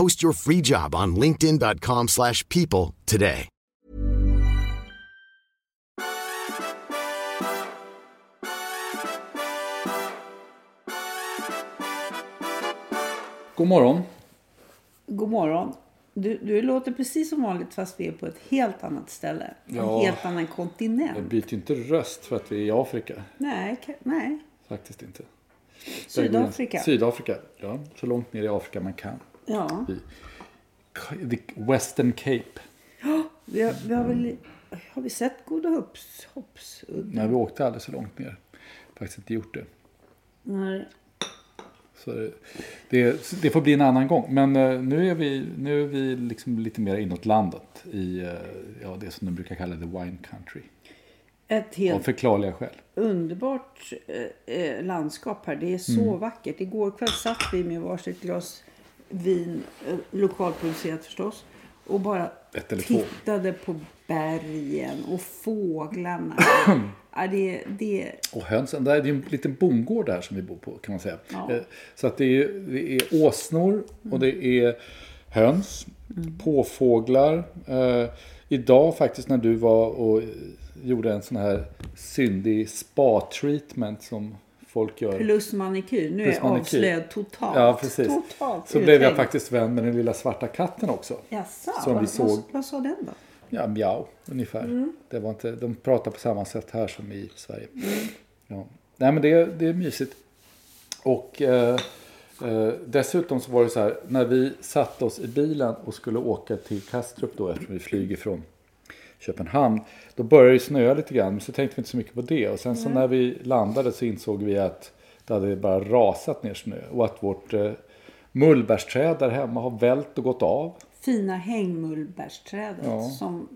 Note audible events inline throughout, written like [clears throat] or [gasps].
Post your free job on linkedin.com/people slash people today. God morgon. God morgon. Du, du låter precis som vanligt fast vi är på ett helt annat ställe. Ja. En helt annan kontinent. Jag byter inte röst för att vi är i Afrika. Nej, nej. Faktiskt inte. Sydafrika. Sydafrika, ja. Så långt ner i Afrika man kan. Ja. The Western Cape. Vi har, vi har väl har vi sett Goda Hopps, Hoppsudden? Nej, vi åkte aldrig så långt ner. Faktiskt inte gjort det. Nej. Så det, det, får bli en annan gång. Men eh, nu är vi, nu är vi liksom lite mer inåt landet. I eh, ja, det som de brukar kalla the wine country. Ett Av helt förklarliga skäl. underbart eh, eh, landskap här. Det är så Mm. vackert. Igår kväll satt vi med varsitt glas vin, eh, lokalproducerat förstås. Och bara tittade på bergen och fåglarna. [clears throat] ja, det, det, Och hönsen, det är en liten bondgård där som vi bor på kan man säga. Ja. Eh, Så att det är, det är åsnor och det är höns, påfåglar. Eh, idag faktiskt när du var och gjorde en sån här syndig spa-treatment som folk gör. plus manikyr. Nu är Plus jag manikyr. avslöjad totalt. Ja, precis. Totalt Så blev jag faktiskt vän med den lilla svarta katten också. Jaså, som vad, vi såg. Vad, vad sa den då? Ja, miau ungefär. Mm. Det var inte, de pratar på samma sätt här som i Sverige. Ja. Nej men det, det är mysigt. Och eh, eh, dessutom så var det så här, när vi satte oss i bilen och skulle åka till Kastrup då eftersom vi flyger från Köpenhamn. Då började det snöa lite grann men så tänkte vi inte så mycket på det. Och sen så när vi landade så insåg vi att det hade bara rasat ner snö. Och att vårt eh, mullbärsträd där hemma har vält och gått av. Fina hängmullbärsträdet Ja. som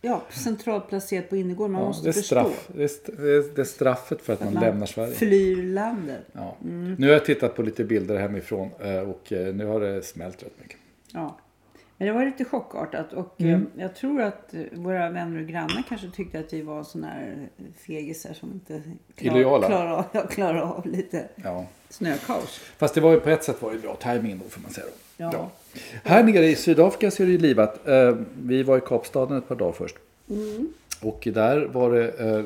ja, centralt placerat på innergården. Man Ja, måste det, förstå. straff, det, är, det, är, straffet för att, man, man lämnar Sverige. Flyr landet. Ja. Mm. Nu har jag tittat på lite bilder hemifrån eh, och eh, nu har det smält rätt mycket. Ja. Men det var lite chockartat och Mm. eh, jag tror att eh, våra vänner och grannar kanske tyckte att vi var såna här fegisar som inte klar, klarar, av, [laughs] ja, klarar av lite Ja. snökaos. Fast det var ju på ett sätt var det bra timing då får man säga. Då. Ja. Här nere i Sydafrika så är det ju livat. Eh, vi var i Kapstaden ett par dagar först. Mm. Och där var det, eh,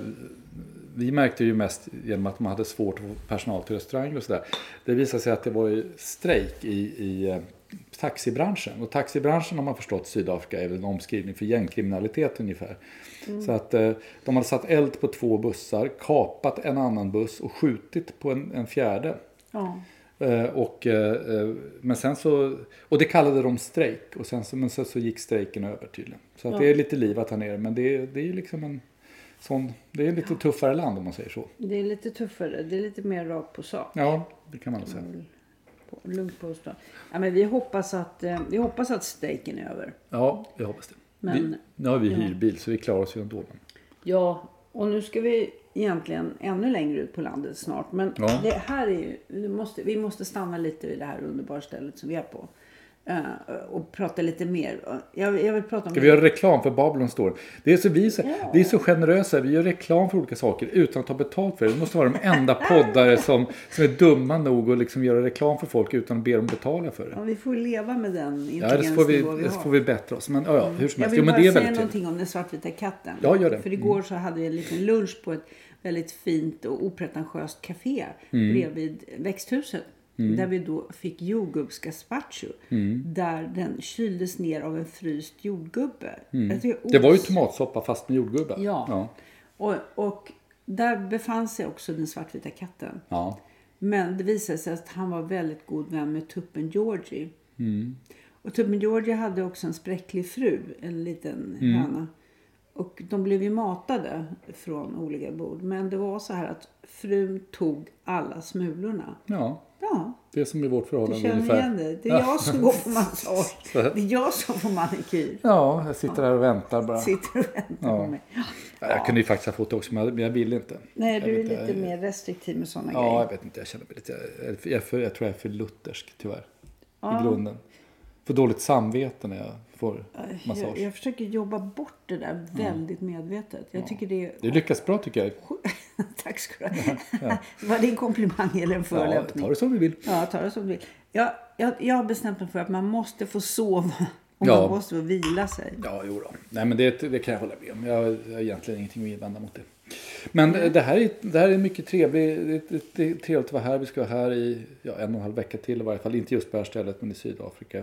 vi märkte ju mest genom att de hade svårt att få personal till restauranger och sådär. Det visade sig att det var ju strejk i, i eh, taxibranschen. Och taxibranschen har man förstått Sydafrika är väl en omskrivning för gängkriminalitet ungefär. Så att eh, de hade satt eld på två bussar, kapat en annan buss och skjutit på en, en fjärde. Ja. Eh, och, eh, men sen så, och det kallade de strejk. Och sen så, men sen så gick strejken över tydligen. Så att Ja. det är lite livat här nere. Men det, är- det är ju liksom en sån, det är lite tuffare land om man säger så. Det är lite tuffare. Det är lite mer rakt på sak. Ja, det kan man nog säga. På- Lugnt påstå. Ja, men vi, hoppas att, eh, vi hoppas att strejken är över. Ja, jag hoppas det. Men- vi, nu har vi ja. hyrbil så vi klarar oss ju ändå. Ja, och nu ska vi egentligen ännu längre ut på landet snart. Men Ja. det här är ju, vi, måste, vi måste stanna lite vid det här underbara stället som vi är på. Eh, och prata lite mer. Jag, jag vill prata om Ska vi göra reklam för Babylon Store? Det är så, vi, så, vi är så generösa. Vi gör reklam för olika saker utan att ta betalt för det. Vi måste vara de enda poddare som, som är dumma nog att liksom göra reklam för folk utan att be dem betala för Ja, det. vi får leva med den Ja, det får vi, vi det får vi bättre oss. Men ja, ja, hur som Jag helst. vill Jo, men bara det är säga någonting om den svartvita katten. Ja, gör det. För igår så hade vi en liten lunch på ett väldigt fint och opretentiöst café Mm. bredvid växthuset. Där vi då fick jordgubbsgazpacho. Mm. Där den kyldes ner av en fryst jordgubbe. Mm. Det var ju tomatsoppa fast med jordgubbar. Ja. Ja. Och, och där befann sig också den svartvita katten. ja. Men det visade sig att han var väldigt god vän med tuppen Georgie. Mm. Och tuppen Georgie hade också en spräcklig fru, en liten Mm. höna. Och de blev ju matade från olika bord. Men det var så här att frun tog alla smulorna. ja, Ja, det är som i vårt du förhållande känner ungefär. igen det. Det är jag som går på [laughs] massage. Det är jag som får manikyr. Ja, jag sitter här och väntar bara. Sitter och väntar Ja. på mig. Ja, Jag kunde ju faktiskt ha fått det också men jag, men jag vill inte. Nej, Jag du är lite jag- mer restriktiv med sådana Ja, jag grejer. vet inte. Jag känner mig lite... Jag, jag, jag tror jag är för luthersk tyvärr. Ja. I grunden. För dåligt samvete när jag får massage. Jag, jag försöker jobba bort det där väldigt medvetet. Jag tycker det är... Det lyckas bra tycker jag. [laughs] Tack ska du ha. Var det en komplimang eller en Ja, förolämpning? ta det som du vill. Ja, ta det som du vill. Jag, jag, jag har bestämt mig för att man måste få sova [laughs] och Ja. man måste få vila sig. Ja, jo då. Nej, men det, det kan jag hålla med om. Jag, jag har egentligen ingenting att invända mot det. Men det, här är, det här är mycket trevligt. Det, det, är trevligt att vara här. Vi ska vara här i ja, en och en halv vecka till i varje fall. Inte just på det här stället, men i Sydafrika.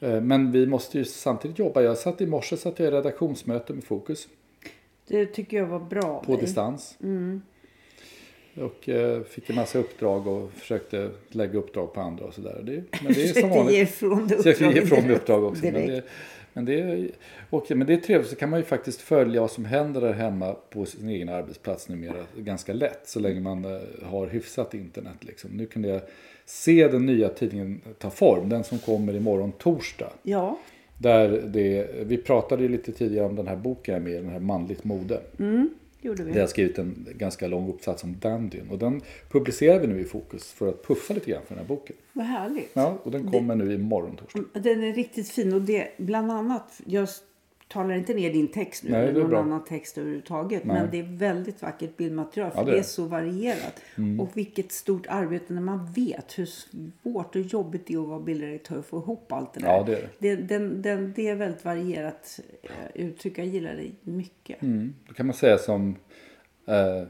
Eh, Men vi måste ju samtidigt jobba. Jag satt i morse satt jag i redaktionsmöte med Fokus Det tycker jag var bra. på dig. distans. Och eh, fick en massa uppdrag och försökte lägga uppdrag på andra och sådär. Men det är [laughs] som Försökte ge vanligt. ifrån det Så jag ge ifrån mig uppdrag också. Men direkt. det, men, det, är- och, men det är trevligt, så kan man ju faktiskt följa vad som händer där hemma på sin egen arbetsplats numera ganska lätt. Så länge man eh, har hyfsat internet. Liksom. Nu kunde jag se den nya tidningen ta form, den som kommer imorgon torsdag. Ja, Där det, vi pratade ju lite tidigare om den här boken med den här Manligt mode. Gjorde vi. Där jag har skrivit en ganska lång uppsats om dandyn. Och den publicerar vi nu i Fokus för att puffa lite grann för den här boken. Vad härligt. Ja, och den kommer nu imorgon torsdag. Den är riktigt fin och det bland annat, jag talar inte ner din text nu Nej, eller någon bra. annan text överhuvudtaget. Nej. Men det är väldigt vackert bildmaterial för Ja, det det, är så varierat. Och vilket stort arbete när man vet hur svårt och jobbigt det är att vara bildredaktör och få ihop allt det där. Ja, det är det. Det, den, den, det är väldigt varierat eh, uttryck. Jag gillar det mycket. Mm. Då kan man säga som eh,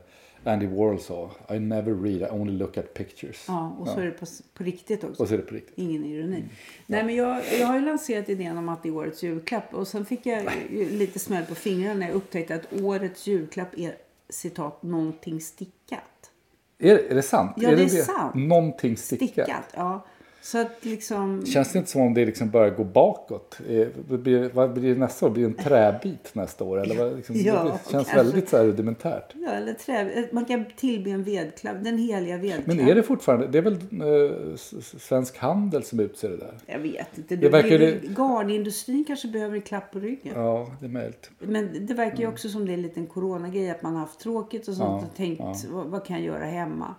Andy Warhol sa. I never read, I only look at pictures. Ja, och så är det på, på riktigt också. Och så är det på riktigt. Ingen ironi. Nej, men jag, jag har ju lanserat idén om att det är årets julklapp. Och sen fick jag lite smäll på fingrarna när jag upptäckte att årets julklapp är citat någonting stickat. Är, är det sant? Ja, det är sant. Någonting stickat. Stickat, ja. Så att liksom... Känns det inte som om det liksom börjar gå bakåt? Eh, vad Blir, vad blir det nästa år? Blir det en träbit nästa år? Eller vad, liksom, Ja, det känns kanske. väldigt så här rudimentärt. Ja, eller trä, man kan tillbe en vedklapp, den heliga vedklapp. Men är det fortfarande, det är väl eh, Svensk Handel som utser det där? Jag vet inte. Det Det verkar det- Garnindustrin kanske behöver en klapp på ryggen. Ja, det är möjligt. Men det verkar ju också som det är en liten coronagrej. Att man har haft tråkigt och sånt Ja, och tänkt vad, vad kan jag göra hemma?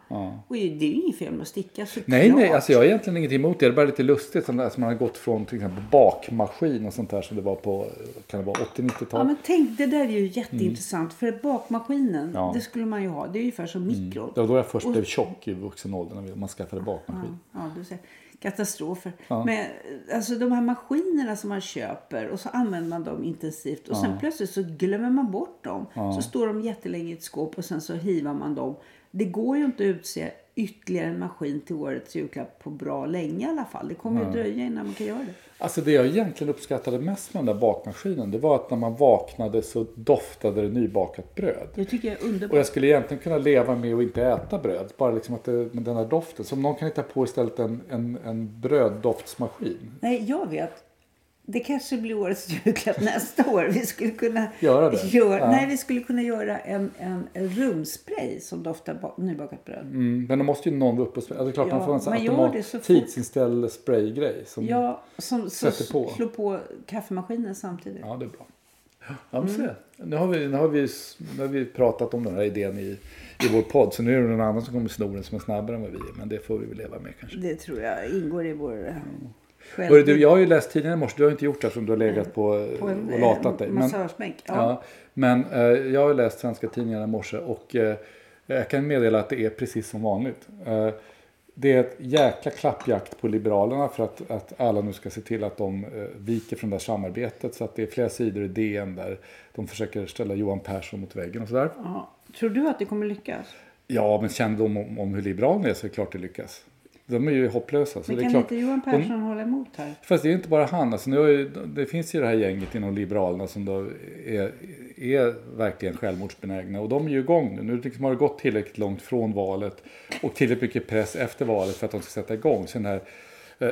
Och det är ju inget fel med att sticka såklart. Nej, nej, alltså jag har egentligen ingenting emot det. Det är bara lite lustigt. Som alltså man har gått från till exempel bakmaskin och sånt där som det var på kan det vara 80-90-tal. Ja men tänk det där är ju jätteintressant. För bakmaskinen Mm. Ja. Mm. det skulle man ju ha. Det är ungefär som mikron. Det var då jag först blev tjock i vuxen ålder när man skaffade bakmaskin. Ja, du ser. Katastrofer. Men alltså de här maskinerna som man köper och så använder man dem intensivt och sen plötsligt så glömmer man bort dem. Så står de jättelänge i ett skåp och sen så hivar man dem. Det går ju inte att utse ytterligare en maskin till årets julklapp på bra länge i alla fall. Det kommer ju dröja innan man kan göra det. Alltså det jag egentligen uppskattade mest med den där bakmaskinen det var att när man vaknade så doftade det nybakat bröd. Det tycker jag är underbart. Och jag skulle egentligen kunna leva med att inte äta bröd. Bara liksom att det, med den här doften. Så om någon kan hitta på istället en, en, en bröddoftsmaskin. Nej, jag vet. Det kanske blir årets julklapp nästa år. Vi skulle kunna Göra det? Göra, Ja. Nej, vi skulle kunna göra en, en, en rumspray som doftar ba- nybakat bröd. Mm, men då måste ju någon vara uppe och spraya. Alltså, klart Ja, man får en sån man gör automat, det så fort. tidsinställd spraygrej. Som, Ja, som, Sätter på. slår på kaffemaskinen samtidigt. Ja, det är bra. Ja, men se. Nu, har vi, nu, har vi, nu har vi pratat om den här idén i, i vår podd. Så nu är det någon annan som kommer sno den som är snabbare än vad vi är. Men det får vi väl leva med kanske. Det tror jag ingår i vår... Själv. Du, jag har ju läst tidningen i morse. Du har inte gjort det eftersom du har legat på, På en, och latat dig. eh, Men. Ja. ja, men eh, jag har läst svenska tidningar i morse och eh, jag kan meddela att det är precis som vanligt. Eh, det är ett jäkla klappjakt på Liberalerna för att, att alla nu ska se till att de eh, viker från det här samarbetet. Så att det är flera sidor i DN där de försöker ställa Johan Persson mot väggen och sådär. Ja. Tror du att det kommer lyckas? Ja, men kännedom om, om hur Liberalerna är så är det klart det lyckas. De är ju hopplösa. Så Men det är kan klart, inte Johan de- Persson hålla emot här? Fast det är inte bara han. Alltså, nu ju, det finns ju det här gänget inom Liberalerna som då är, är verkligen självmordsbenägna. Och de är ju igång nu. Nu liksom har det gått tillräckligt långt från valet och tillräckligt mycket press efter valet för att de ska sätta igång. Sen här eh,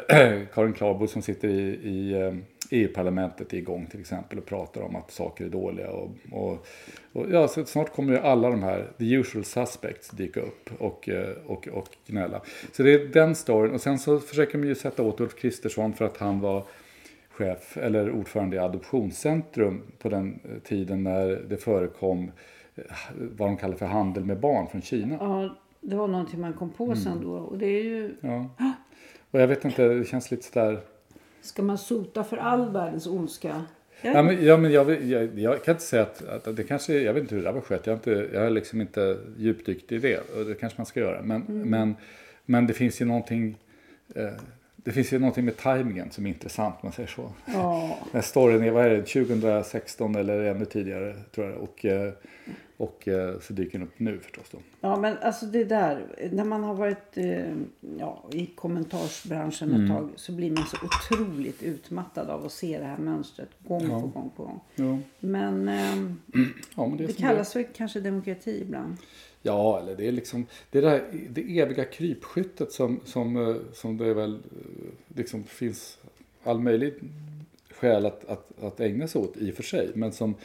[clears throat] Karin Klarbo som sitter i, i eh, EU-parlamentet är igång till exempel och pratar om att saker är dåliga. Och, och, och ja, så snart kommer ju alla de här, the usual suspects, dyka upp och, eh, och, och gnälla. Så det är den storyn. Och sen så försöker de ju sätta åt Ulf Kristersson för att han var chef eller ordförande i Adoptionscentrum på den eh, tiden när det förekom eh, vad de kallar för handel med barn från Kina. Ja, det var någonting man kom på sen då. Och det är ju... Ja. [gasps] Och jag vet inte, det känns lite sådär... Ska man sota för all världens ondska? Ja, men, ja, men jag, jag, jag kan inte säga att, att det kanske, jag vet inte hur det där var skött. Jag har, inte, jag har liksom inte djupdykt i det. Och det kanske man ska göra. Men, men, men det finns ju någonting, eh, det finns ju någonting med tajmingen som är intressant man säger så. Ja. [laughs] Den storyn är, vad är det, 2016 eller ännu tidigare tror jag. Och, eh, och eh, så dyker den upp nu förstås då. Ja, men alltså det där. När man har varit eh, ja, i kommentarsbranschen Mm. ett tag så blir man så otroligt utmattad av att se det här mönstret gång på gång på gång. Ja, Men ehm, [clears throat] ja men det, det kallas väl kanske demokrati ibland. Ja, eller det är liksom det, där, det eviga krypskyttet som, som, eh, som det väl eh, liksom finns all möjlig skäl att, att, att ägna sig åt i och för sig. Men som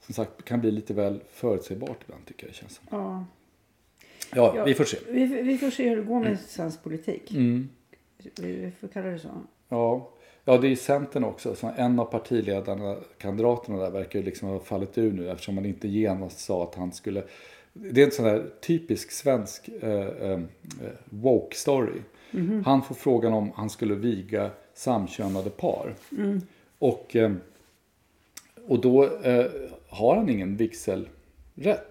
som sagt kan bli lite väl förutsägbart ibland tycker jag det känns som. Ja. Ja, Ja. vi får se. Vi, vi får se hur det går med svensk politik. Mm. Vi, vi får kalla det så. Ja. ja, det är Centern också. Så en av partiledarna, kandidaterna där, verkar ju liksom ha fallit ur nu eftersom man inte genast sa att han skulle... Det är en sån här typisk svensk eh, eh, woke story. Han får frågan om han skulle viga samkönade par. Och, eh, och då eh, har han ingen vigselrätt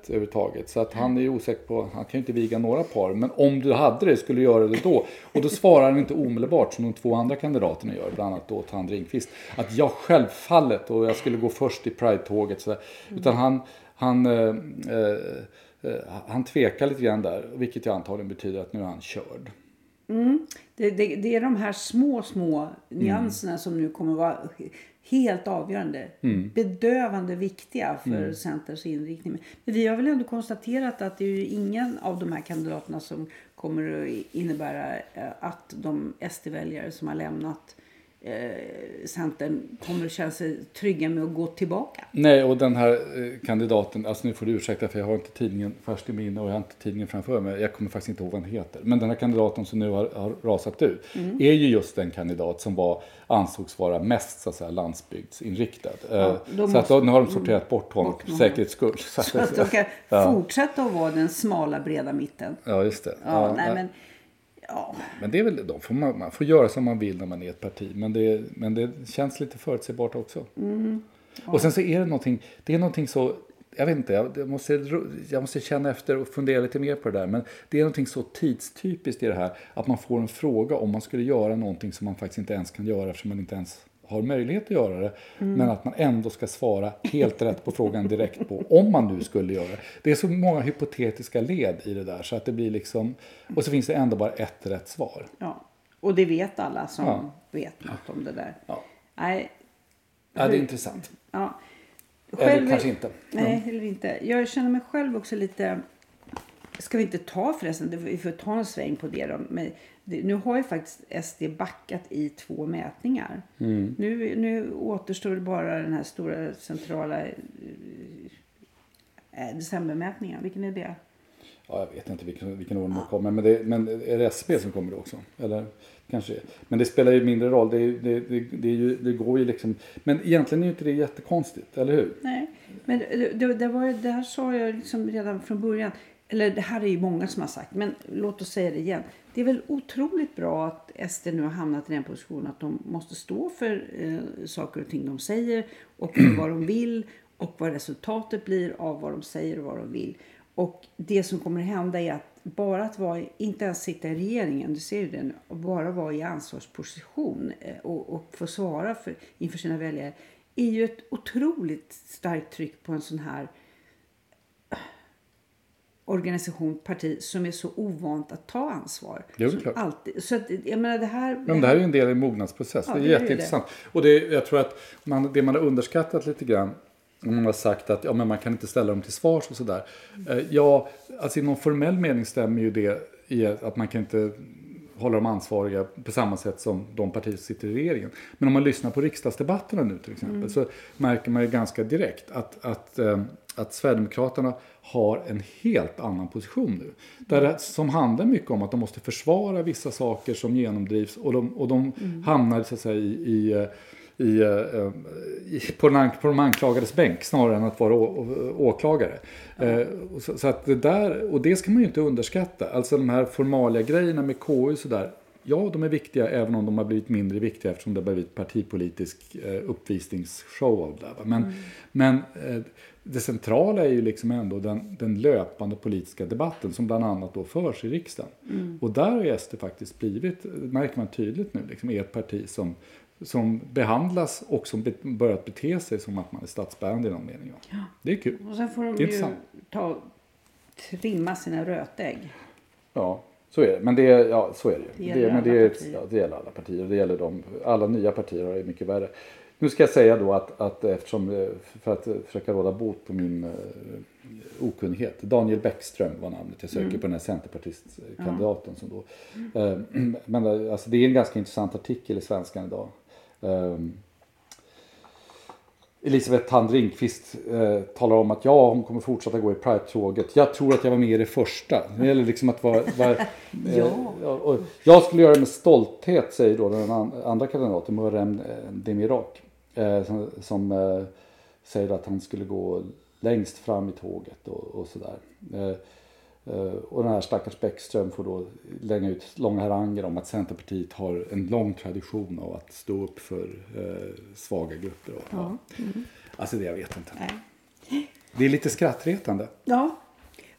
överhuvudtaget. Så att han är osäker på, han kan ju inte viga några par. Men om du hade det, skulle du göra det då? Och då svarar han inte omedelbart som de två andra kandidaterna gör, bland annat då Tand Ringqvist. Att jag självfallet, och jag skulle gå först i Pride-tåget. så där. Utan han, han, eh, eh, eh, han tvekar lite grann där, vilket ju antagligen betyder att nu är han körd. Det, det, det är de här små, små nyanserna Mm. som nu kommer vara helt avgörande. Bedövande viktiga för Mm. Centerns inriktning. Men vi har väl ändå konstaterat att det är ju ingen av de här kandidaterna som kommer att innebära eh, att de SD-väljare som har lämnat eh, Centern kommer att känna sig trygga med att gå tillbaka. Nej, och den här eh, kandidaten, alltså nu får du ursäkta för jag har inte tidningen färskt i minne och jag har inte tidningen framför mig. Jag kommer faktiskt inte ihåg vad den heter. Men den här kandidaten som nu har, har rasat ut är ju just den kandidat som var, ansågs vara mest så att säga, landsbygdsinriktad. Eh, då så att då, måste- nu har de sorterat bort honom bort för säkerhets skull. Så Så att de kan [laughs] ja. fortsätta att vara den smala breda mitten. ja, just det. Ja, nej, ja. men, ja. Men det är väl, de får man, man får göra som man vill när man är ett parti. Men det, men det känns lite förutsägbart också. Och sen så är det någonting, det är någonting så, jag vet inte, jag, jag, måste, jag måste känna efter och fundera lite mer på det där. Men det är någonting så tidstypiskt i det här att man får en fråga om man skulle göra någonting som man faktiskt inte ens kan göra eftersom man inte ens har möjlighet att göra det. Men att man ändå ska svara helt rätt på frågan direkt på om man nu skulle göra det. Det är så många hypotetiska led i det där så att det blir liksom, och så finns det ändå bara ett rätt svar. Ja, och det vet alla som Ja. vet något om det där. Ja. Nej, Ja, det är intressant. ja. Eller kanske inte. Nej, eller inte. Jag känner mig själv också lite... Ska vi inte ta förresten, vi får ta en sväng på det då. Men nu har ju faktiskt SD backat i två mätningar. Mm. Nu, nu återstår bara den här stora centrala eh, eh, decembermätningen. Vilken är det? Ja, jag vet inte vilken, vilken ordning det kommer. Men, det, men är det SCB som kommer då också? Eller kanske. Men det spelar ju mindre roll. Det, det, det, det, ju, det går ju liksom. Men egentligen är ju inte det jättekonstigt, eller hur? Nej, men det, det, det, var, det här sa jag liksom redan från början eller det här är ju många som har sagt, men låt oss säga det igen. Det är väl otroligt bra att SD nu har hamnat i den positionen att de måste stå för eh, saker och ting de säger och vad de vill och vad resultatet blir av vad de säger och vad de vill. Och det som kommer hända är att bara att vara, inte ens sitta i regeringen, du ser ju det nu, och bara vara i ansvarsposition eh, och, och få svara för, inför sina väljare är ju ett otroligt starkt tryck på en sån här organisation, parti som är så ovant att ta ansvar. Det är klart. Alltid. Så att, jag menar det här... Men det här är en del i en mognadsprocess. Ja, det är det jätteintressant. Och det, jag tror att man, det man har underskattat lite grann om man har sagt att ja, men man kan inte ställa dem till svars och sådär. Eh, ja, alltså i någon formell mening stämmer ju det i att man kan inte hålla dem ansvariga på samma sätt som de partier som sitter i regeringen. Men om man lyssnar på riksdagsdebatterna nu till exempel så märker man ju ganska direkt att, att, eh, att Sverigedemokraterna har en helt annan position nu. Där det, som handlar mycket om att de måste försvara vissa saker som genomdrivs och de, och de hamnar så att säga i, i eh, i, eh, i, på, den, på de anklagades bänk snarare än att vara å, åklagare. Eh, och så, så att det där, och det ska man ju inte underskatta. Alltså de här formalia grejerna med KU och sådär. Ja, de är viktiga även om de har blivit mindre viktiga eftersom det har blivit partipolitisk eh, uppvisningsshow av det. Men, men eh, det centrala är ju liksom ändå den, den löpande politiska debatten som bland annat då förs i riksdagen. Och där har SD faktiskt blivit, det märker man tydligt nu, liksom är ett parti som, som behandlas och som be, börjat bete sig som att man är statsbärande i någon mening. Ja. Det är kul. Och sen får de Det ju intressant. ta, trimma sina rötägg. Ja, så är det. Men det, ja, så är det ju. Det gäller men det, alla är, partier. ja, det gäller alla partier. Det gäller de, alla nya partier har det mycket värre. Nu ska jag säga då att, att eftersom, eh, för att eh, försöka råda bot på min uh, okunnighet. Daniel Bäckström var namnet jag söker Mm. på den här centerpartistkandidaten. Som då, eh, [clears throat] men eh, alltså, det är en ganska intressant artikel i Svenskan idag. Um, Elisabeth Thand Ringqvist eh, talar om att ja, hon kommer fortsätta gå i Pride-tåget. Jag tror att jag var med i det första. Det gäller liksom att vara... vara [laughs] eh, ja, jag skulle göra det med stolthet, säger då den an- andra kandidaten, Muharrem eh, Demirak. Eh, som som eh, säger att han skulle gå längst fram i tåget och, och sådär. Eh, eh, och den här stackars Bäckström får då lägga ut långa haranger om att Centerpartiet har en lång tradition av att stå upp för svaga grupper. Och, ja. Alltså det jag vet inte. Nej. Det är lite skrattretande. Ja.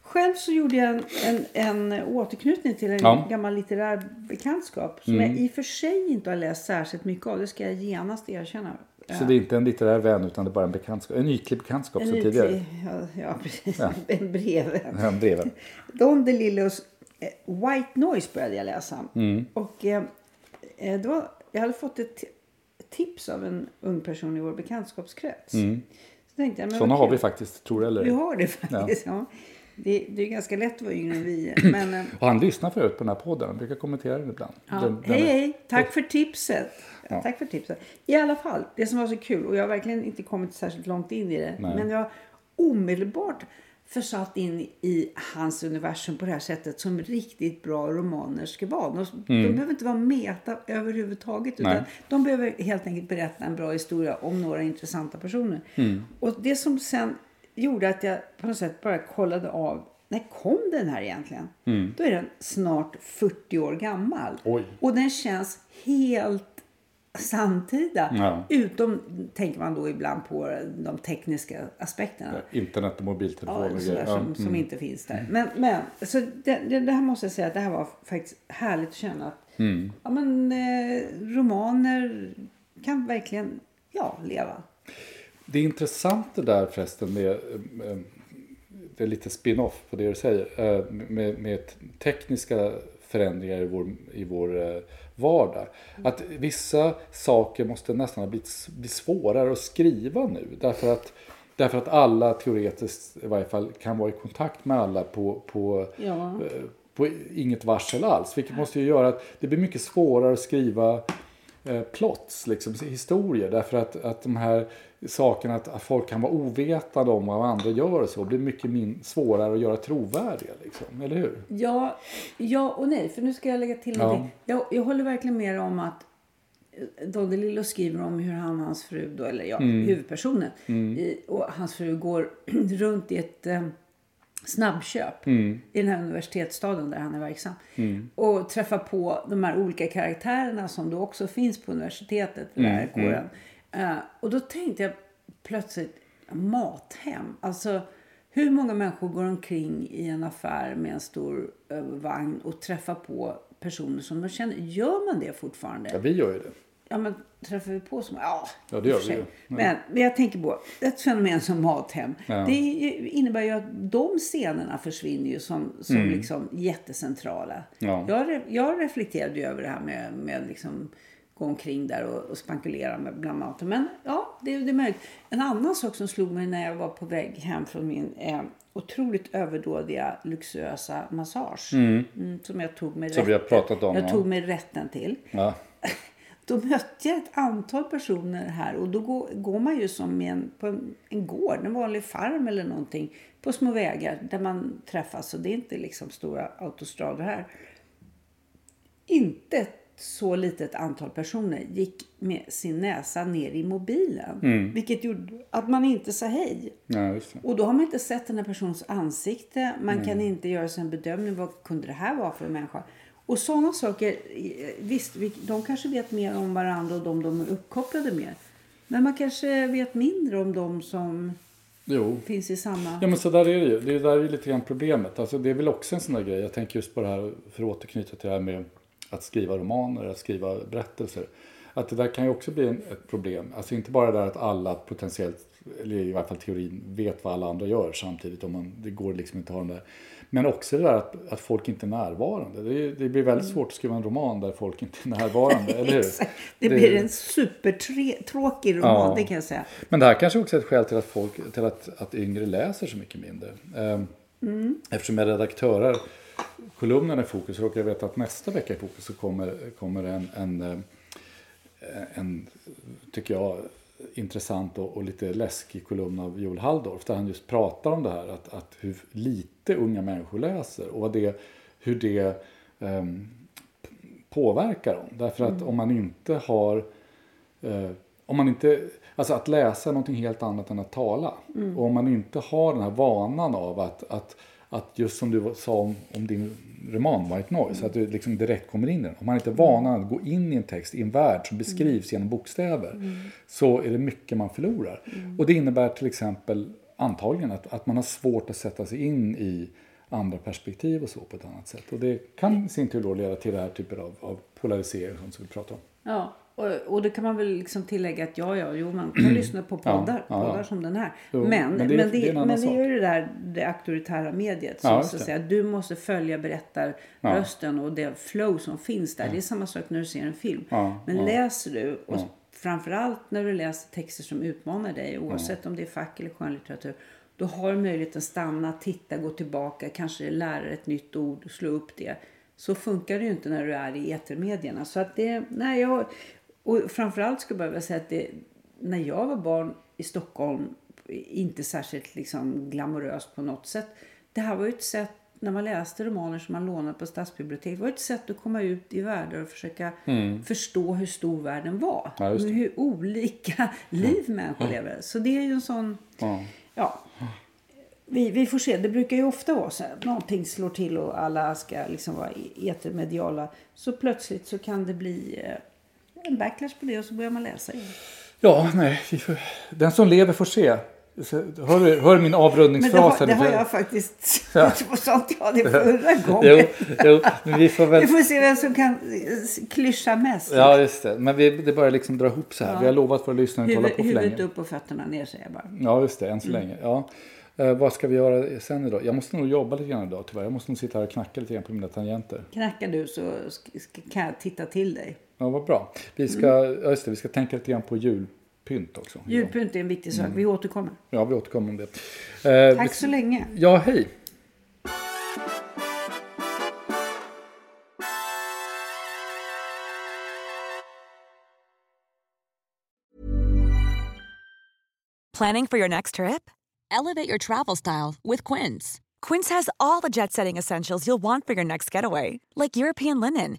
Själv så gjorde jag en, en, en återknytning till en Ja. Mm. gammal litterär bekantskap som jag i och för sig inte har läst särskilt mycket av. Det ska jag genast erkänna. Så det är inte en litterär vän utan det bara en bekantskap. En ytlig bekantskap En som ytlig- tidigare. Ja, ja, precis. [laughs] Ja. En brevvän. Ja. Don DeLillos eh, White Noise började jag läsa. Mm. Och eh, eh, det var, jag hade fått ett ti- tips av en ung person i vår bekantskapskrets. Så tänkte jag, men Mm. Vad har vi faktiskt, tror det eller Vi har det faktiskt. Ja. Det, det är ganska lätt att vara yngre än vi. [clears throat] Men, eh, Och han lyssnar förut på den här podden. Han brukar kommentera den ibland. ja. Den- den hej hej, tack för tipset. Ja. Tack för tipset. I alla fall, det som var så kul och jag har verkligen inte kommit särskilt långt in i det. Nej. Men jag omedelbart försatt in i hans universum på det här sättet som riktigt bra romaner ska vara. De, de behöver inte vara meta överhuvudtaget utan Mm. Nej. de behöver helt enkelt berätta en bra historia om några intressanta personer. Mm. Och det som sen gjorde att jag på något sätt bara kollade av när kom den här egentligen? Då är den snart 40 år gammal. Mm. Oj. Och den känns helt samtida. Ja. Utom, tänker man då ibland på de tekniska aspekterna. Internet och mobiltelefon Ja, sådär som, Ja, mm. som inte finns där. Men, men så det, det, det här måste jag säga att det här var faktiskt härligt att känna att Mm. ja, men, eh, romaner kan verkligen ja, leva. Det intressanta där förresten med, eh, det är lite spin-off på det du säger, eh, med, med tekniska förändringar i vår, i vår eh, vardag. Att vissa saker måste nästan ha blivit bli svårare att skriva nu. Därför att, därför att alla teoretiskt i varje fall kan vara i kontakt med alla på, på, Ja. på inget varsel alls. Vilket måste ju göra att det blir mycket svårare att skriva eh, plots, liksom, historier. Därför att, att de här sakerna, att, att folk kan vara ovetande om vad andra gör och så, blir mycket min, svårare att göra trovärdiga. Liksom, eller hur? Ja, ja och nej. För nu ska jag lägga till Ja. Jag, jag håller verkligen med om att eh, Dodde Lillo skriver om hur han och hans fru, då, eller ja, Mm. huvudpersonen, i, och hans fru går [clears throat] runt i ett eh, snabbköp i den här universitetsstaden där han är verksam. Och träffa på de här olika karaktärerna som då också finns på universitetet, lärarkåren. Eh, och då tänkte jag plötsligt, mathem. Alltså hur många människor går omkring i en affär med en stor eh, vagn och träffar på personer som de känner? Gör man det fortfarande? Ja, vi gör ju det. Ja, men träffar vi på som... Ja, Ja, det gör vi ju. Men, men jag tänker på ett fenomen som Mathem. Ja. Det innebär ju att de scenerna försvinner ju som, som liksom jättecentrala. Mm. Ja. Jag, jag reflekterade ju över det här med, med liksom gå omkring där och, och spankulera med bland maten. Men ja, det, det är möjligt. En annan sak som slog mig när jag var på väg hem från min eh, otroligt överdådiga, luxuösa massage. Mm, som jag tog mig Som vi har rätten- pratat om, Jag ja. tog mig rätten till. Ja. [laughs] Då mötte jag ett antal personer här och då går, går man ju som en, på en, en gård, en vanlig farm eller någonting. På små vägar där man träffas och det är inte liksom stora autostrador här. Inte ett så litet antal personer gick med sin näsa ner i mobilen. Vilket gjorde att man inte sa hej. ja. Och då har man inte sett den här personens ansikte. Man kan inte göra sig en bedömning. Vad kunde det här vara för en människa? Och sådana saker. Visst, vi- de kanske vet mer om varandra och de de är uppkopplade med. Men man kanske vet mindre om de som Jo. finns i samma... Ja men så där är det ju. Det är där är lite grann problemet. Alltså, det är väl också en sån där grej. Jag tänker just på det här, för att återknyta till det här med att skriva romaner, att skriva berättelser. Att det där kan ju också bli en, ett problem. Alltså inte bara det där att alla potentiellt, eller i alla fall teorin, vet vad alla andra gör samtidigt. Om man, det går liksom inte att ha den där. Men också det där att, att folk inte är närvarande. Det, är, det blir väldigt svårt att skriva en roman där folk inte är närvarande, [laughs] eller hur? Det Det- blir en supertråkig roman, Ja. det kan jag säga. Men det här kanske också är ett skäl till att, folk, till att, att yngre läser så mycket mindre. Ehm, Eftersom jag redaktörar kolumnen i Fokus så råkar jag veta att nästa vecka i Fokus så kommer, kommer en, en, eh, en, tycker jag, intressant och, och lite läskig kolumn av Joel Halldorf där han just pratar om det här att, att hur lite unga människor läser och vad det, hur det ehm, påverkar dem. Därför att om man inte har eh, om man inte, alltså att läsa är någonting helt annat än att tala. Och om man inte har den här vanan av att, att, att just som du sa om, om din roman White Noise, att du liksom direkt kommer in i den. Om man inte är van att gå in i en text, i en värld som beskrivs genom bokstäver, så är det mycket man förlorar. Och det innebär till exempel antagligen att, att man har svårt att sätta sig in i andra perspektiv och så på ett annat sätt. Och det kan i sin tur då leda till det här typen av, av polarisering som vi pratar om. Ja, och, och det kan man väl liksom tillägga att ja, ja, jo, man kan lyssna på poddar, Ja, ja, ja. poddar som den här. Jo, men, men, det, men, det det, men det är ju det där det auktoritära mediet som Ja, så att säga, du måste följa berättarrösten och det flow som finns där. Det är samma sak när du ser en film. Men läser du, och framförallt när du läser texter som utmanar dig, oavsett om det är fack eller skönlitteratur, då har du möjlighet att stanna, titta, gå tillbaka, kanske lära dig ett nytt ord, slå upp det. Så funkar det ju inte när du är i etermedierna. Så att det, nej, jag, och framförallt skulle jag vilja säga att det, när jag var barn i Stockholm, inte särskilt liksom glamoröst på något sätt. Det här var ju ett sätt, när man läste romaner som man lånade på stadsbiblioteket, var ett sätt att komma ut i världar och försöka förstå hur stor världen var. Ja, hur olika [laughs] liv människor lever. Så det är ju en sån, Ja. ja. Vi, vi får se. Det brukar ju ofta vara så att någonting slår till och alla ska liksom vara e- etermediala. Så plötsligt så kan det bli eh, en backlash på det och så börjar man läsa igen. Ja, nej. Den som lever får se. Hör, du- hör min Men det avrundningsfras? har, det har jag faktiskt... [laughs] Ja. Sånt jag det [laughs] förra gången. Jo, jo, men vi får väl... Vi får se vem som kan eh, klyscha mest. Ja, just det. Men vi, det börjar liksom dra ihop så här. Ja. Vi har lovat våra lyssnare att hålla på för huvudet länge. upp och fötterna ner säger jag bara. Ja, just det. Än så Mm. länge. Ja. Eh, vad ska vi göra sen idag? Jag måste nog jobba lite grann idag tyvärr. Jag måste nog sitta här och knacka lite grann på mina tangenter. Knackar du så kan jag titta till dig. Ja, vad bra. Vi ska, ja, just det, vi ska tänka lite grann på julpynt också. Julpynt är en viktig sak. Vi återkommer. Ja, vi återkommer om det. Eh, Tack vi- så länge. Ja, hej. Planning for your next trip? Elevate your travel style with Quince. Quince has all the jet setting essentials you'll want for your next getaway, like European linen,